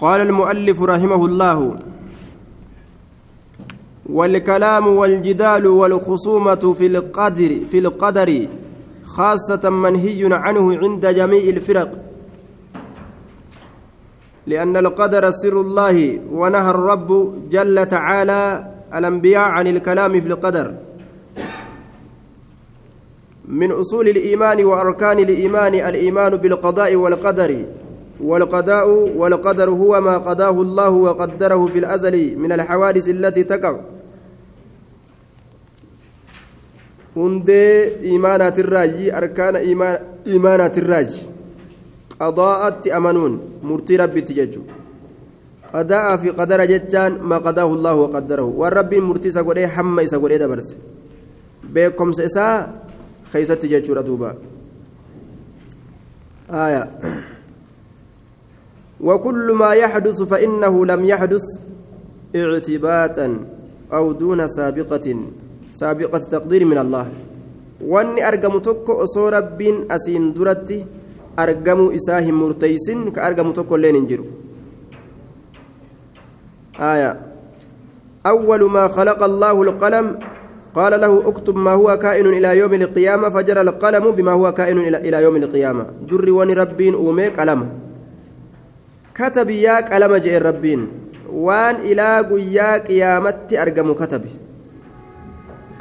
قال المؤلف رحمه الله والكلام والجدال والخصومة في القدر في القدر خاصة منهي عنه عند جميع الفرق لأن القدر سر الله ونهى الرب جل تعالى الأنبياء عن الكلام في القدر. من أصول الإيمان وأركان الإيمان الإيمان بالقضاء والقدر. والقضاء والقدر هو ما قضاه الله وقدره في الأزل من الحوادث التي تقع hundee imaanaatirraayi arkaana imaanaatirraayi qadaa'atti amanuun murtii rabbitti jechuudha qadaa'aa fi qadara jechaan maa qadaahu allahu waqaddarahu waan rabbiin murtii isa godhee hamma isa godhee dabarse beekomsa isaa keeysatti jechuudha duuba آية وكل ما يحدث فإنه لم يحدث اعتباطا أو دون سابقة سابقة تقدير من الله. وأني أرقم تكو أصو رب أسين درتي أرقم إساهم مرتيسن كأرقم تكو لين آية. أول ما خلق الله القلم قال له اكتب ما هو كائن إلى يوم القيامة فجرى القلم بما هو كائن إلى يوم القيامة. در وني ربين أومي قلم. كتب يا قلم جاء ربين وان إلى قيا قيامتي أرقم كتبي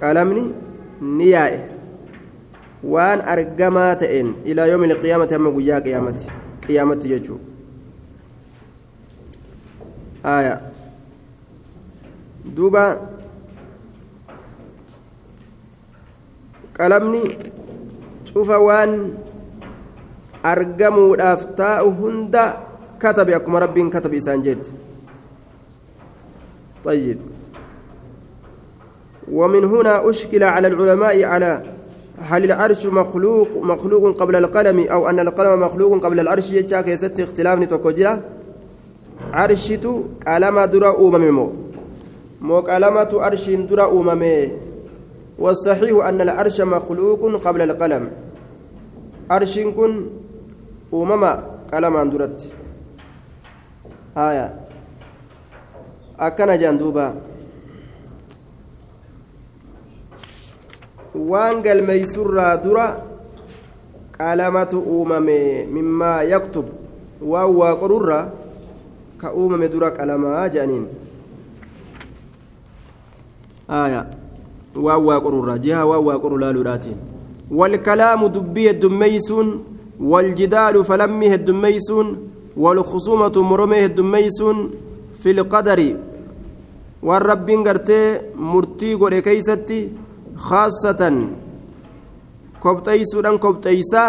qalamni ni yaa'e waan argamaa ta'een ilaa yoomi qiyaamati hamma guyyaa qiyaamatti qiyaamatti jechuu aya duuba qalamni cufa waan argamuudhaaf taa'u hunda akkuma rabbiin katabe isaan jette طيب. ومن هنا أشكل على العلماء على هل العرش مخلوق مخلوق قبل القلم أو أن القلم مخلوق قبل العرش يجاك يست اختلاف نتوكجرا عرشتو قلم درا أمم مو. قلمة عرش درا أمم والصحيح أن العرش مخلوق قبل القلم. عرش كن أمم قلم درت. آية أكن جندوبا waan galmeeysurraa dura qalamatu uumame mimmaa yaktub waan waa qorurra ka uumame dura qalamaa jedhaniin aya waan waa qorurra jiha waan waa qoru laaluudhaatiin والكلام دبي الدميسون والجدال فلمه الدميسون والخصومة مرمه الدميسون في القدر. والرب قرتي مرتي قري كيستي خاصة. كبتيسودان كبتيسا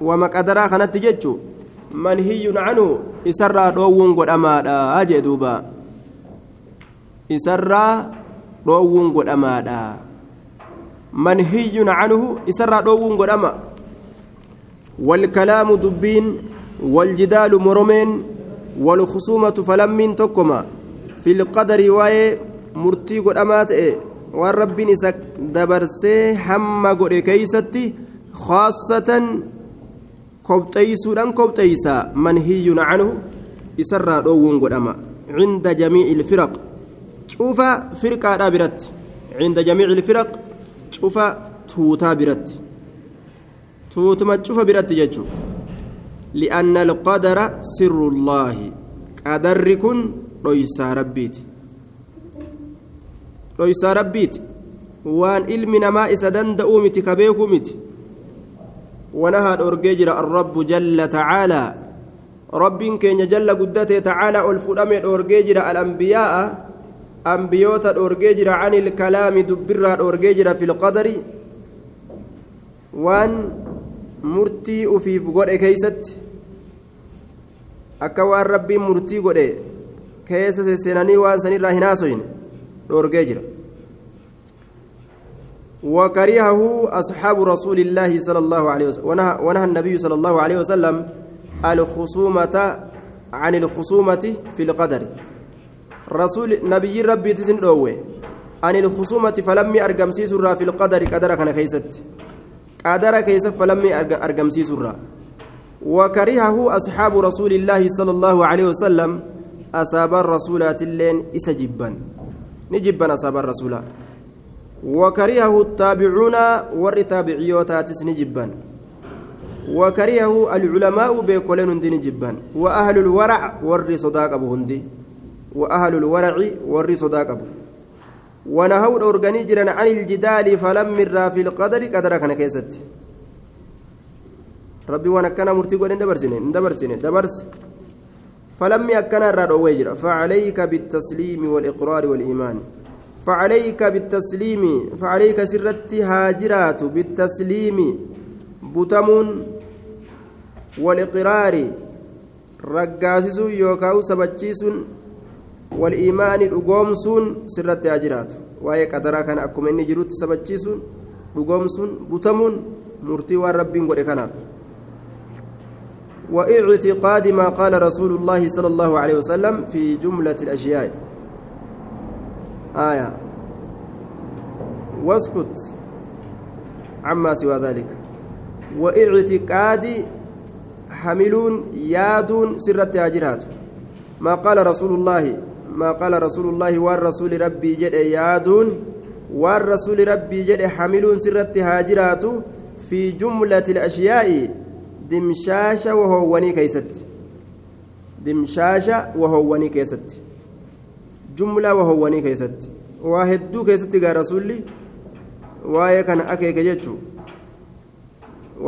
ومقدرا كانت جتشو منهي عنه إسرى دوون قد أمادا. أجي دوبا. إسرى دوون قد أمادا. منهي عنه إسرى دوون قد أما. والكلام دبين والجدال مرمين والخصومة فلمين تكما في القدر واي مرتي قد أمات إيه waan rabbiin isa dabarsee hamma godhe keeysatti khaasatan kobxeeysuudhaan kobxeeysa manhiyyun canhu isarraa dhoowwuun godhama cinda jamiici ilfiraq cufa firqaadhaa biratti cinda jamiici ilfiraq cufa tuutaa biratti tuutuma cufa biratti jechuu rabbiiti waan ilmi namaa isa danda'uu miti ka beekuu miti wanahaa dhoorgee jira arrabbu jalla tacaalaa rabbiin keenya jalla guddatee tacaalaa ol fudhame dhoorgee jira alambiyaa'a ambiyoota dhoorgee jira can ilkalaami dubbirraa dhoorgee jira fi lqadari waan murtii ufiif godhe keeysatti akka waan rabbiin murtii godhe keessa seenanii waan sanirraa hin haasoyne dhoorgee jira. وكرهه أصحاب رسول الله صلى الله عليه وسلم ونهى, النبي صلى الله عليه وسلم الخصومة عن الخصومة في القدر. رسول نبي ربي تسن عن الخصومة فلم أرقم سيسرا في القدر قدر كان كيست. قدر كيست فلم أرقم سيسرا. وكرهه أصحاب رسول الله صلى الله عليه وسلم rasuulaatilleen isa jibban ni jibban asaabaan rasuulaa وكرهه التابعون ور تابعيوتاتس نجبا وكرهه العلماء بكلن دين جبا وأهل الورع ور صداق أبو هندي. وأهل الورع ور صداق أبو. ونهوا الأورغاني عن الجدال فلم في القدر قدر كان ربي وأنا كان مرتي قول دبرسني دبرسني دبرس فلم يكن الرد فعليك بالتسليم والإقرار والإيمان فعليك بالتسليم فعليك سرت هاجرات بالتسليم بتمون والإقرار رقاسس يوكاو سبتشيس والإيمان الأقومسون سرت هاجرات kana akkuma inni jirutti sabachiisuun dhugoomsuun butamuun murtii waan rabbiin godhe kanaaf. وإعتقاد ما قال رسول الله صلى الله عليه وسلم في جملة الأشياء. آية. واسكت عما سوى ذلك. وإعتقاد حملون يادون سر التاجرات ما قال رسول الله ما قال رسول الله والرسول ربي جد يادون والرسول ربي جد حملون سر التهاجرات في جملة الأشياء. Dimshaasha wahoowwanii keeysatti dimshaasha wahoowwanii keessatti jumlaa wahoowwanii keessatti waa hedduu keessatti gaa rasuulli waa'ee kana akeeke jechuu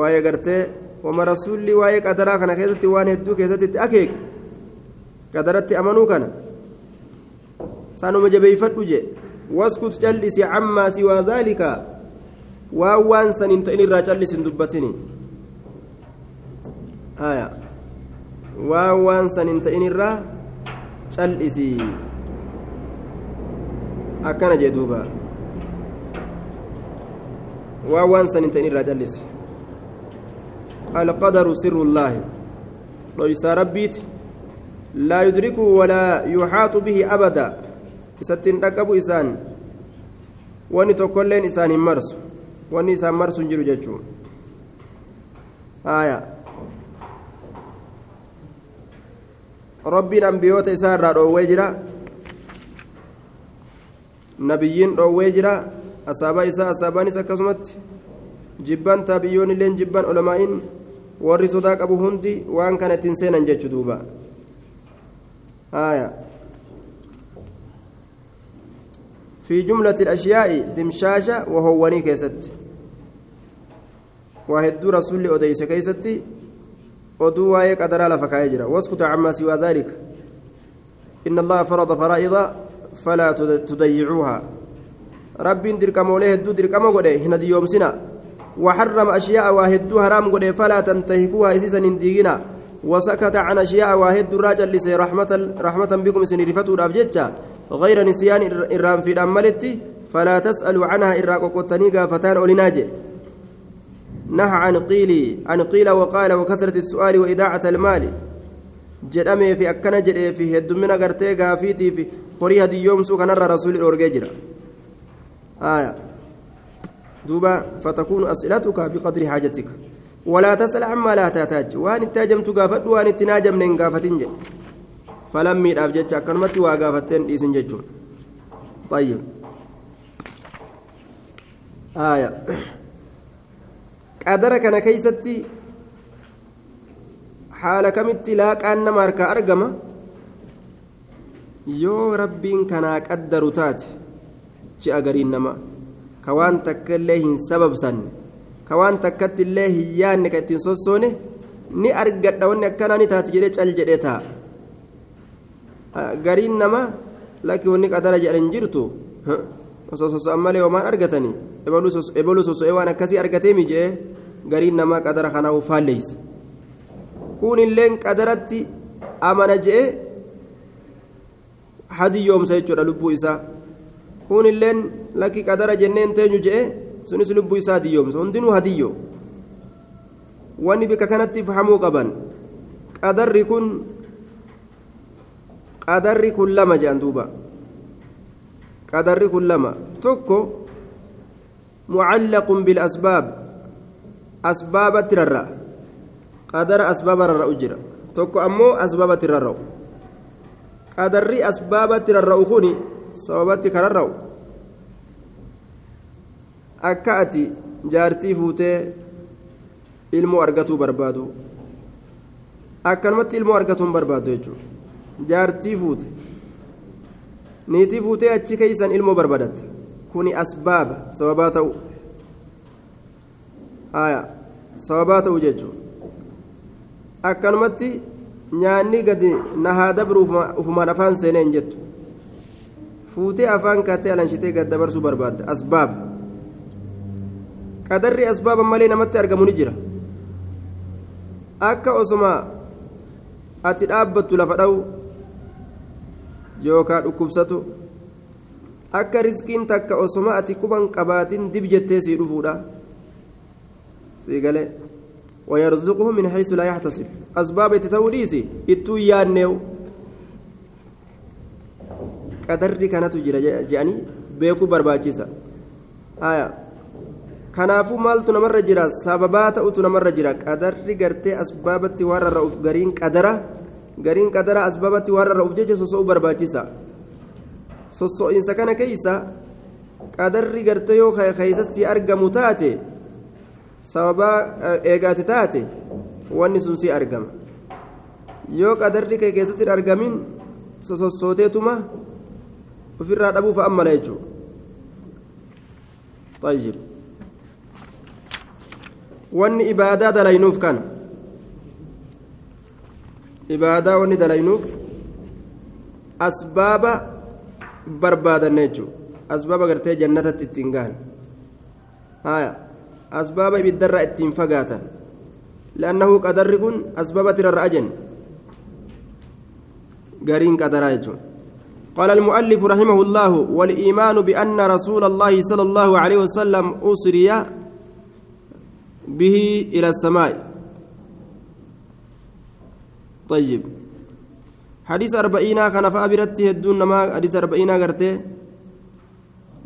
waa'ee gartee wama rasuulli waa'ee qadaraa kana keessatti waan hedduu keessatti itti akeeke qadaratti amanuu kana sanuma jabeeyfadhu je waskut callisi cammaa siwaa dhaalika waan waan san hin ta'in irraa callisin dubbatini haya waan waan san hin ta'in irraa cal'isii akkana jee duuba. Waan waan san hin ta'in irraa cal'isi. القدر سر الله ليس ربيت لا يدركه ولا يحاط به أبدا ستين ركبوا إسان واني تقولين إسان مرس واني إسان مرس جلو جتشون آية rabbiin ambiyoota isaa irraa dhoowwee jira nabiyyiin dhoowwee jira asaabaa isaa asaabaanis akkasumatti jibban taabiyyoon illeen jibban olomaa'iin warri sodaa qabu hundi waan kana ittiin seenan jechu duuba آية في جملة الأشياء دمشاشة وهواني كيست وهدو رسول أديس كيستي oduu waa'ee qadaraa lafa kaa'ee jira waskuta cammaa siwaa dhaalika inna allaha farada faraa'ida falaa tudayyicuuhaa rabbiin dirqamoolee hedduu dirqama godhe hin adiyyoomsina وحرم أشياء واحد حرام قد فلا تنتهكوها إسيسا ديغنا وسكت عن أشياء واحد راجل لسي رحمة, رحمة بكم سنرفتوا الأبجتة غير نسيان إرام في الأمالتي فلا تسألوا عنها إراق قطنيقا فتان أولناجي نهى عن قيل عن قيل وقال وكثرة السؤال وإذاعة المال akkana jedhee fi heddummina gartee gaafiitii fi horii hadiyyoomsuu kanarra rasuulli dhoorgee jira duuba fatakuunu as'ilatuka biqadri haajatika walaa tas'al ammaa laa taataaj waan itti hajamtu gaafadhu waan itti naajamne hin gaafatin jedhe falammiidhaaf jecha akkanumatti waa gaafatteen dhiisin jechuun طيب آية qadara kana keeysatti haala kamitti laaqaan nama harkaa argama? Yoo rabbiin kanaa qaddaru taate ji'a gariin nama ka waan takka illee hin sababsanne ka waan takkatti illee hin yaanne ka ittiin sossoone ni argadha. Wanni akkanaa ni taate jedhee cal jedhee ta'a. Gariin nama lakki wanni qadara jedhan jirtu osoo soso'an malee homaan argatanii ebaluu soso'ee waan akkasii argatee mijee gariin namaa qadara kanaa'u faalleeysa kun illeen qadaratti amana je'e hadiyyoomsa jechuudha lubbuu isaa kun illeen lakki qadara jenneen teenyu je'e sunis lubbuu isaa hadiyyoomsa hundinuu hadiyyo wanni bika kanatti fahamuu qaban qadarri kun qadarri kun lama duuba qadarri kun lama tokko asbaabatti rarra'a qadara asbaaba rarra'u jira tokko ammoo asbaabatti rarra'u qadarri asbaabatti rarra'u kun sababatti kararra'u akka ati jaartii fuutee ilmoo argatuu barbaadu akkanumatti ilmoo argatuun barbaadu jechuudha jaartii fuute niitii fuutee achi keeysan ilmoo barbaadatta kuni asbaaba sababaa ta'u aya sababaa ta'u jechuudha akkanumatti nyaanni gadi nahaa dabru ufumaan afaan seenee hin jettu fuutee afaan kaatee alanshitee gad dabarsuu barbaadda asbaaba qadarri asbaaba malee namatti argamu ni jira akka osoma ati dhaabbattu lafa dha'u yookaan dhukkubsatu akka riskiin takka osoma ati quban qabaatin dib jettee sii dhufuudha sii galee ويرزقه من حيث لا يحتسب أسباب تتوليسي إتو يانيو qadarri kanatu jira jedhanii beekuu barbaachisa haya kanaafuu maaltu namarra jira sababaa ta'utu namarra jira qadarri gartee asbaabatti waan rarra'uuf gariin qadara gariin qadara asbaabatti waan rarra'uuf jecha soso'uu barbaachisa soso'iinsa kana keeysa qadarri gartee yoo keeysatti argamu taate sababaa eegaati taate wanni sun si argama yoo qadarri kee keessatti argamin sosossooteetuma ofirraa dhabuuf ammala jechuudha طيب wanni ibaadaa dalaynuuf kana ibaadaa wanni dalaynuuf asbaaba barbaadanne jechuudha asbaaba gartee jannatatti ittiin gahan haya asbaaba ibiddarraa ittiin fagaatan li'annahu qadarri kun asbaaba tirarra ajen gariin qadaraa jechuudha قال المؤلف رحمه الله والإيمان بأن رسول الله صلى الله عليه وسلم أسري به إلى السماء طيب حديث أربعين كان فأبرته الدون ما حديث أربعين قرته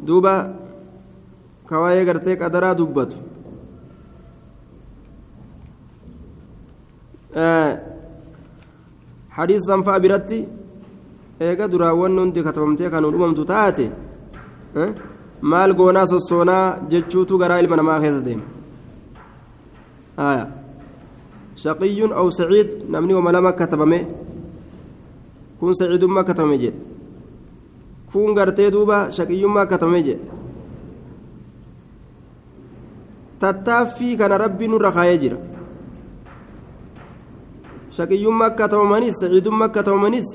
دوبا كواي قرته قدرا دبت آه حديث eega duraawwan hundi katabamtee kan dhumamtu taate maal goonaa sossoonaa jechuutu garaa ilma namaa keessa deema haya shaqiyyun aw saciid namni wama lama katabame kun saciidummaa katabame jedhe kun gartee duuba shaqiyyummaa katabame jedhe tattaaffii kana rabbii nurra kaayee jira shaqiyyummaa katabamanis saciidummaa katabamanis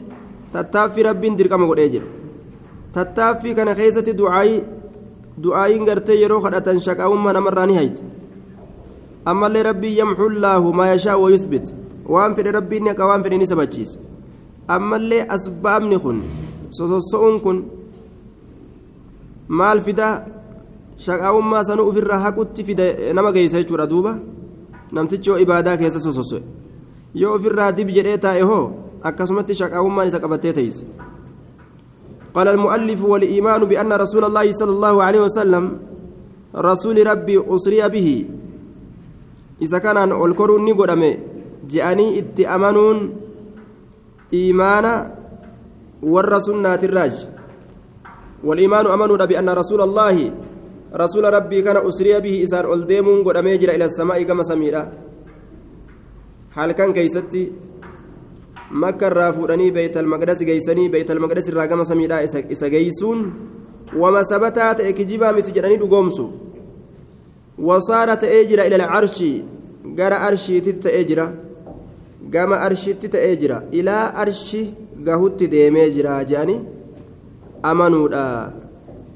tattaaffii rabbiin dirqama godhee jira tattaaffii kana keessatti du'aayii du'aayiin gartee yeroo kadhatan shaqaa'ummaa namarraa ni hayti ammallee rabbiin yamxullaahu maa yashaa wa yuthbit waan fedhe rabbiin akka waan fedhe ni sabachiisa ammallee asbaabni kun sososso'uun kun maal fidaa shaqaa'ummaa sanuu ofirraa haqutti fida nama geessa jechuudha duuba namtichi yoo ibaadaa keessa sososso'e yoo ofirraa dib jedhee taa'e hoo akkasumatti shaqaa'ummaan isa qabattee teeyse قال المؤلف والإيمان بأن رسول الله صلى الله عليه وسلم رسول ربي أسري به إذا كان الكرون نقدم جاءني اتأمنون إيمانا والرسول الراج والإيمان أمنوا بأن رسول الله رسول ربي كان أسري به إسار ألديمون قدم يجرى إلى السماء كما سميرا حال كان كيستي makka irraa fuudhanii beeytal maqdas geeysanii beeytal maqdas irraa gama samiidhaa isa geeysuun wama sabataa ta'e kijibaa miti jedhanii dhugoomsu wasaara ta'ee jira gama arshiitti ta'ee jira ilaa arshi gahutti deemee jira jedhanii amanuudha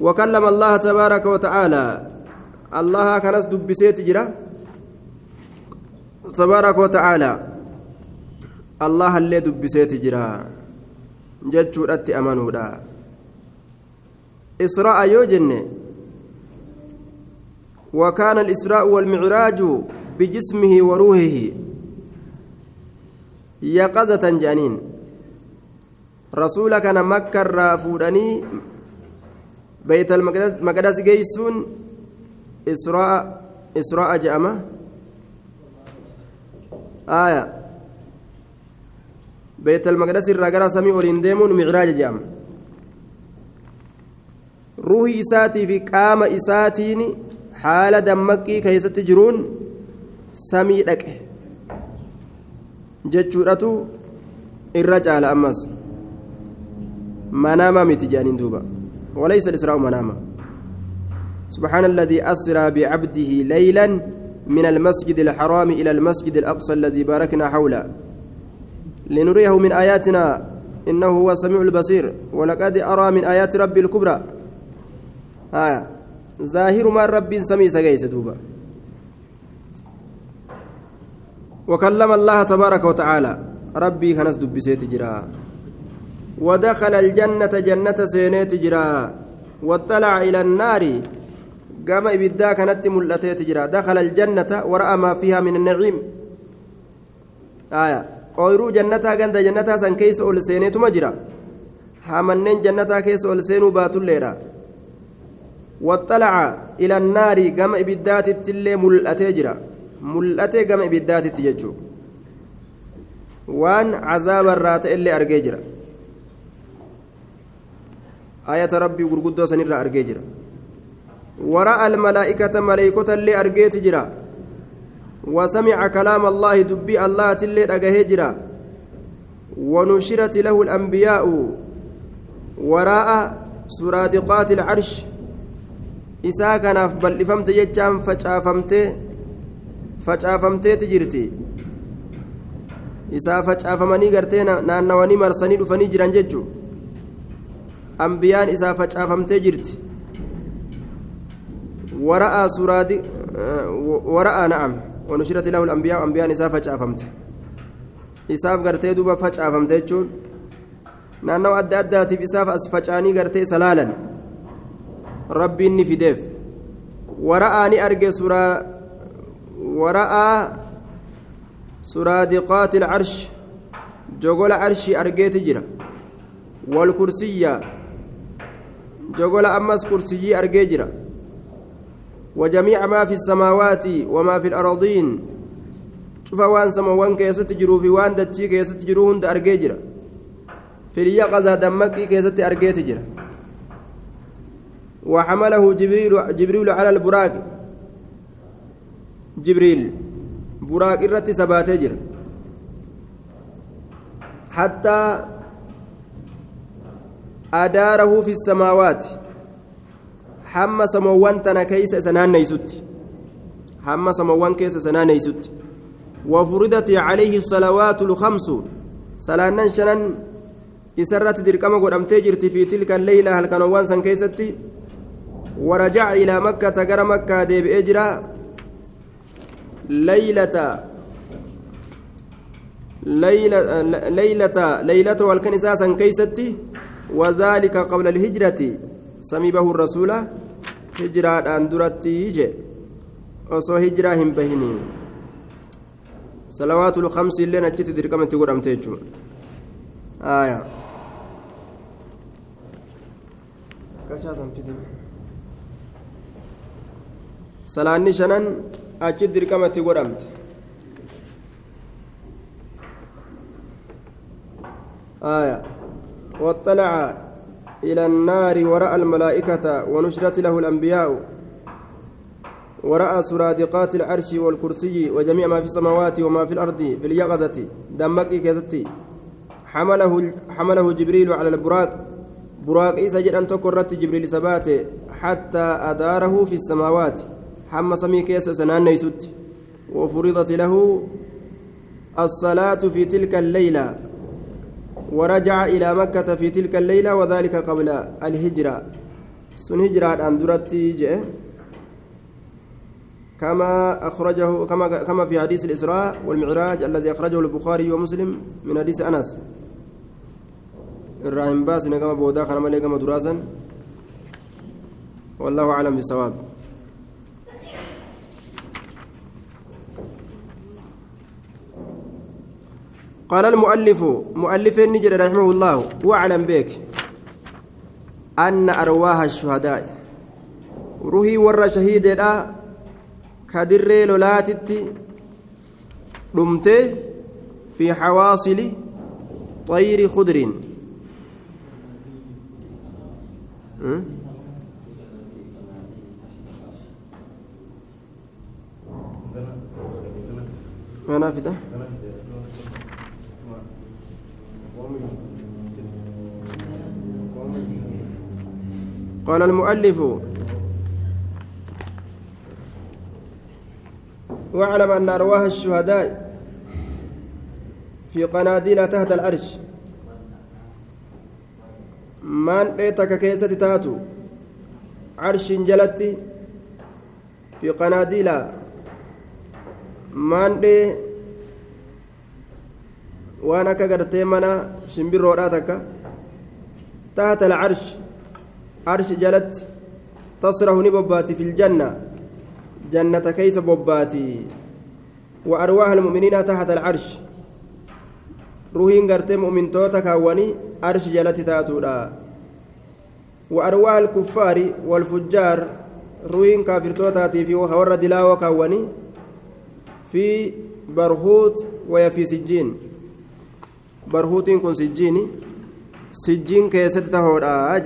wakallama allaha tabaaraka wata'aalaa allaha kanas dubbiseeti jira tabaaraka wata'aalaa allah illee dubbiseeti jira jechuudhatti amanuudha isra'a yoo jenne وكان الإسراء والمعراج بجسمه وروحه يقظة جانين رسولك أنا مكة رافودني بيت المقدس جيسون إسراء إسراء جامة آية irraa gara samii oliin deemuun micraaja jedhama ruuhi isaatii fi qaama isaatiin haala dammaqii keessatti jiruun samii dhaqe jechuudhatu irra caala ammas مناما متجانين دوبا وليس الإسراء مناما سبحان الذي أسرى بعبده ليلا من المسجد الحرام إلى المسجد الأقصى الذي باركنا حوله لنريه من آياتنا إنه هو السميع البصير ولقد أرى من آيات ربي الكبرى آه ظاهر ما رب سمي سجيس دوبا وكلم الله تبارك وتعالى ربي كنس دبسيت جرا ودخل الجنة جنة سينيت جرا واطلع إلى النار قام إبدا كانت ملتيت جرا دخل الجنة ورأى ما فيها من النعيم آية ooyiruu jannataa ganda jannataa san keessa ol seeneetuma jira hamanneen jannataa keessa ol seenuu baatulleedha waxxalaca ila annaari gama ibiddaatitti illee mul'atee jira mul'atee gama ibiddaatitti jechuu waan cazaaba irraa ta'e illee argee jira ayata rabbii gurguddoo sanirraa argee jira wara'a almalaa'ikata maleeykota illee argeeti jira وسمع كلام الله دبي الله تلي هجرة ونشرت له الأنبياء وراء سرادقات العرش isaa kanaaf bal'ifamte jechaan facaafamtee facaafamtee jirti isaa facaafamanii gartee naannawanii marsanii dhufanii jiran jechuun ambiyaan isaa facaafamtee jirti wara'aa suraadi wara'aa na'am ونشرت له الأنبياء أنبياء نساء فجأفمت إساف قرتي دوبا فجأفمت جون نانو أدى أدى إساف أسفجاني قرتي سلالا ربي إني في ديف ورآني أرجي سورة ورأى سرادقات العرش جوجل عرشي أرجي تجرى والكرسية جوجل أمس كرسي أرجي جرى وجميع ما في السماوات وما في الأراضين شوف وان سموان كيست تجرو في وان دتشي كيست تجرو هند أرجيجرا في اليقظة دمك كيست أرجيتجرا وحمله جبريل جبريل على البراق. جبريل براق الرت سباتجر حتى أداره في السماوات hamma samoowwan tana keeysa isa naanneysutti hamma samoowwan keessa isa naanneysutti وفرضت عليه الصلوات الخمس سلانن شنن إسرت درقم قدمتي جرت في تلك الليلة هل كانوا وانسا كيستي ورجع إلى مكة غير مكة ديب إجرا ليلة ليلة ليلة ليلة والكنساسا كيستي وذلك قبل الهجرة samii bahu rasuula hijiraadhaan duratti je osoo hijiraa hin bahini salawaatul kamsi illeen achitti dirqamatti godhamte jechuun aya salaanni shanan achitti dirqamatti godhamte. Aya. واطلع إلى النار ورأى الملائكة ونشرت له الأنبياء ورأى سرادقات العرش والكرسي وجميع ما في السماوات وما في الأرض في اليقظة دمك كيستي حمله حمله جبريل على البراق براق إيسا جد تكرت جبريل سبات حتى أداره في السماوات حم سمي كيس سنان نيسوت وفرضت له الصلاة في تلك الليلة ورجع إلى مكة في تلك الليلة وذلك قبل الهجرة سن هجرة أن درتي كما أخرجه كما كما في حديث الإسراء والمعراج الذي أخرجه البخاري ومسلم من حديث أنس الراهن باس كما بودا خنا كما دراسا والله أعلم بالصواب قال المؤلف مؤلف النجر رحمه الله وأعلم بك أن أرواح الشهداء. روحي ور شهيد كدر لولاتت دمت في حواصل طير خضر. ما قال المؤلف واعلم أن أرواح الشهداء في قناديل تحت العرش maan dhee takka keessatti taatu carshiin jalatti fi qanaadiila maan dhee waan akka gartee mana shimbirroodhaa takka taata alcarsh jalatti tasrahu ni bobbaati fi ljanna jannata keeysa bobbaati wa arwaaha almu'miniina taxta alcarsh ruhiin gartee mu'mintoota kaawwanii arshi jalatti taatuudha وأرواح الكفار والفجار روين كافرتوتاتي في ورد لا وكوني في برهوت ويا في سجين برهوت كن سجيني سجين كيست تهودا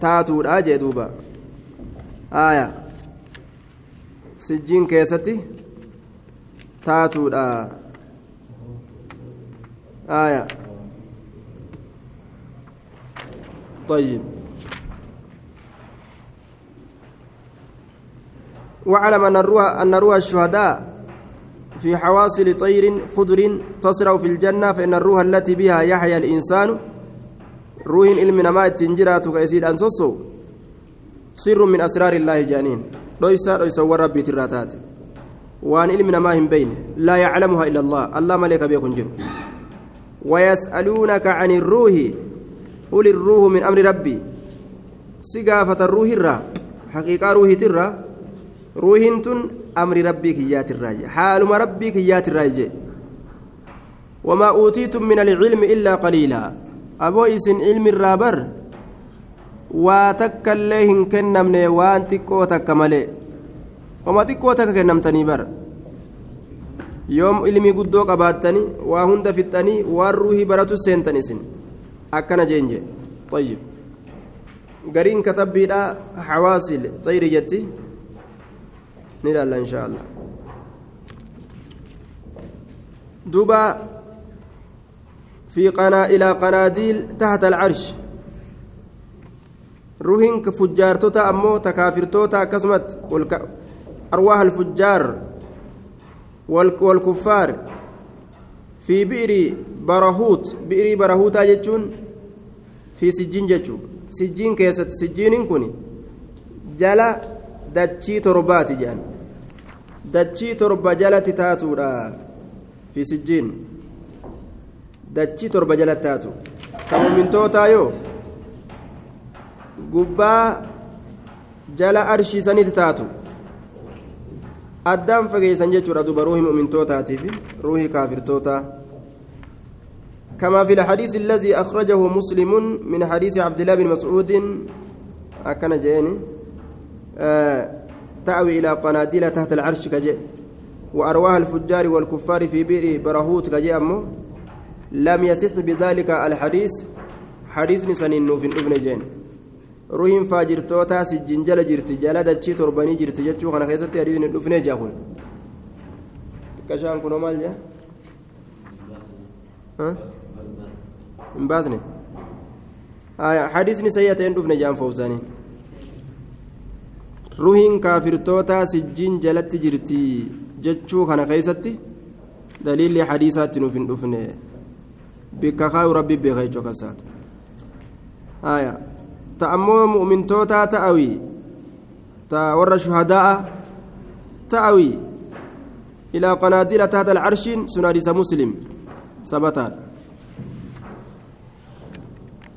تاتودا جدوبا آية سجين كيست تاتودا آية طيب واعلم أن الروح أن روح الشهداء في حواصل طير خضر تصرع في الجنة فإن الروح التي بها يحيا الإنسان روح علم ما تنجرات كيسير أنصصو سر من أسرار الله جانين ليس ليس وربي تراتات وان علم ما هم بين لا يعلمها إلا الله الله ملك بيكون جر ويسألونك عن الروح قل الروح من أمر ربي سقافة الروح الرا حقيقة روح ترى ruuhiin tun amri rabbii kiyyaatirraa je haaluma rabbii kiyyaatirraa je wamaa uutiitum min alcilmi illaa qaliilaa. aboo isin ilmi irraa bar waa takka illee hin kennamne waan xiqqoo takka malee wama xiqqoo takka kennamtanii bar yoom ilmi guddoo qabaattanii waa hunda fixxanii waan ruuhii baratu seentan isin akkana jeenje طيب gariin katabbiidha xawaasil xayri jetti نلالا إن شاء الله دبا في قنا إلى قناديل تحت العرش. روحين كفجار توتا أمو تكافر توتا كسمت. أرواح الفجار والكفار. في بئر برهوت بئر برهوت جتون في سجين جتون سجين كيست سجين كوني. جلا dachii torbaati jedhan dachii torba jalatti taatuudha fi sijjiin dachii torba jalatti taatu ta muumintootaa yoo gubbaa jala arshii sanitti taatu addaan fageessan jechuudha duba ruuhii muumintootaatiif ruuhii kaafirtootaa كما في الحديث الذي أخرجه مسلم من حديث عبد الله بن مسعود أكن جيني آه تأوي إلى قناديل تحت العرش كجئ وأرواح الفجار والكفار في بئر برهوت كجئ أمه لم يصح بذلك الحديث حديث نسنين في ابن جين faajirtoota sijjin jala jirti jala dachii torbanii jirti jechuu kana keessatti hadiisni dhufnee jaa kun xiqqashaan kunoo maal jaa hin baasne hadiisni sayya ta'een dhufne jaan fawzaanii ruhiin kaafirtoota sijjiin jalatti jirti jechuu kana keessatti daliilli hadiisaatti nuuf hin dhufne beeka jechuu akkasaatu ta ammoo mu'mintootaa ta'awii ta warra shuhadaa'a ta'awii ilaa qanaadiila taata alcarshiin sun hadiisa muslim sabataadha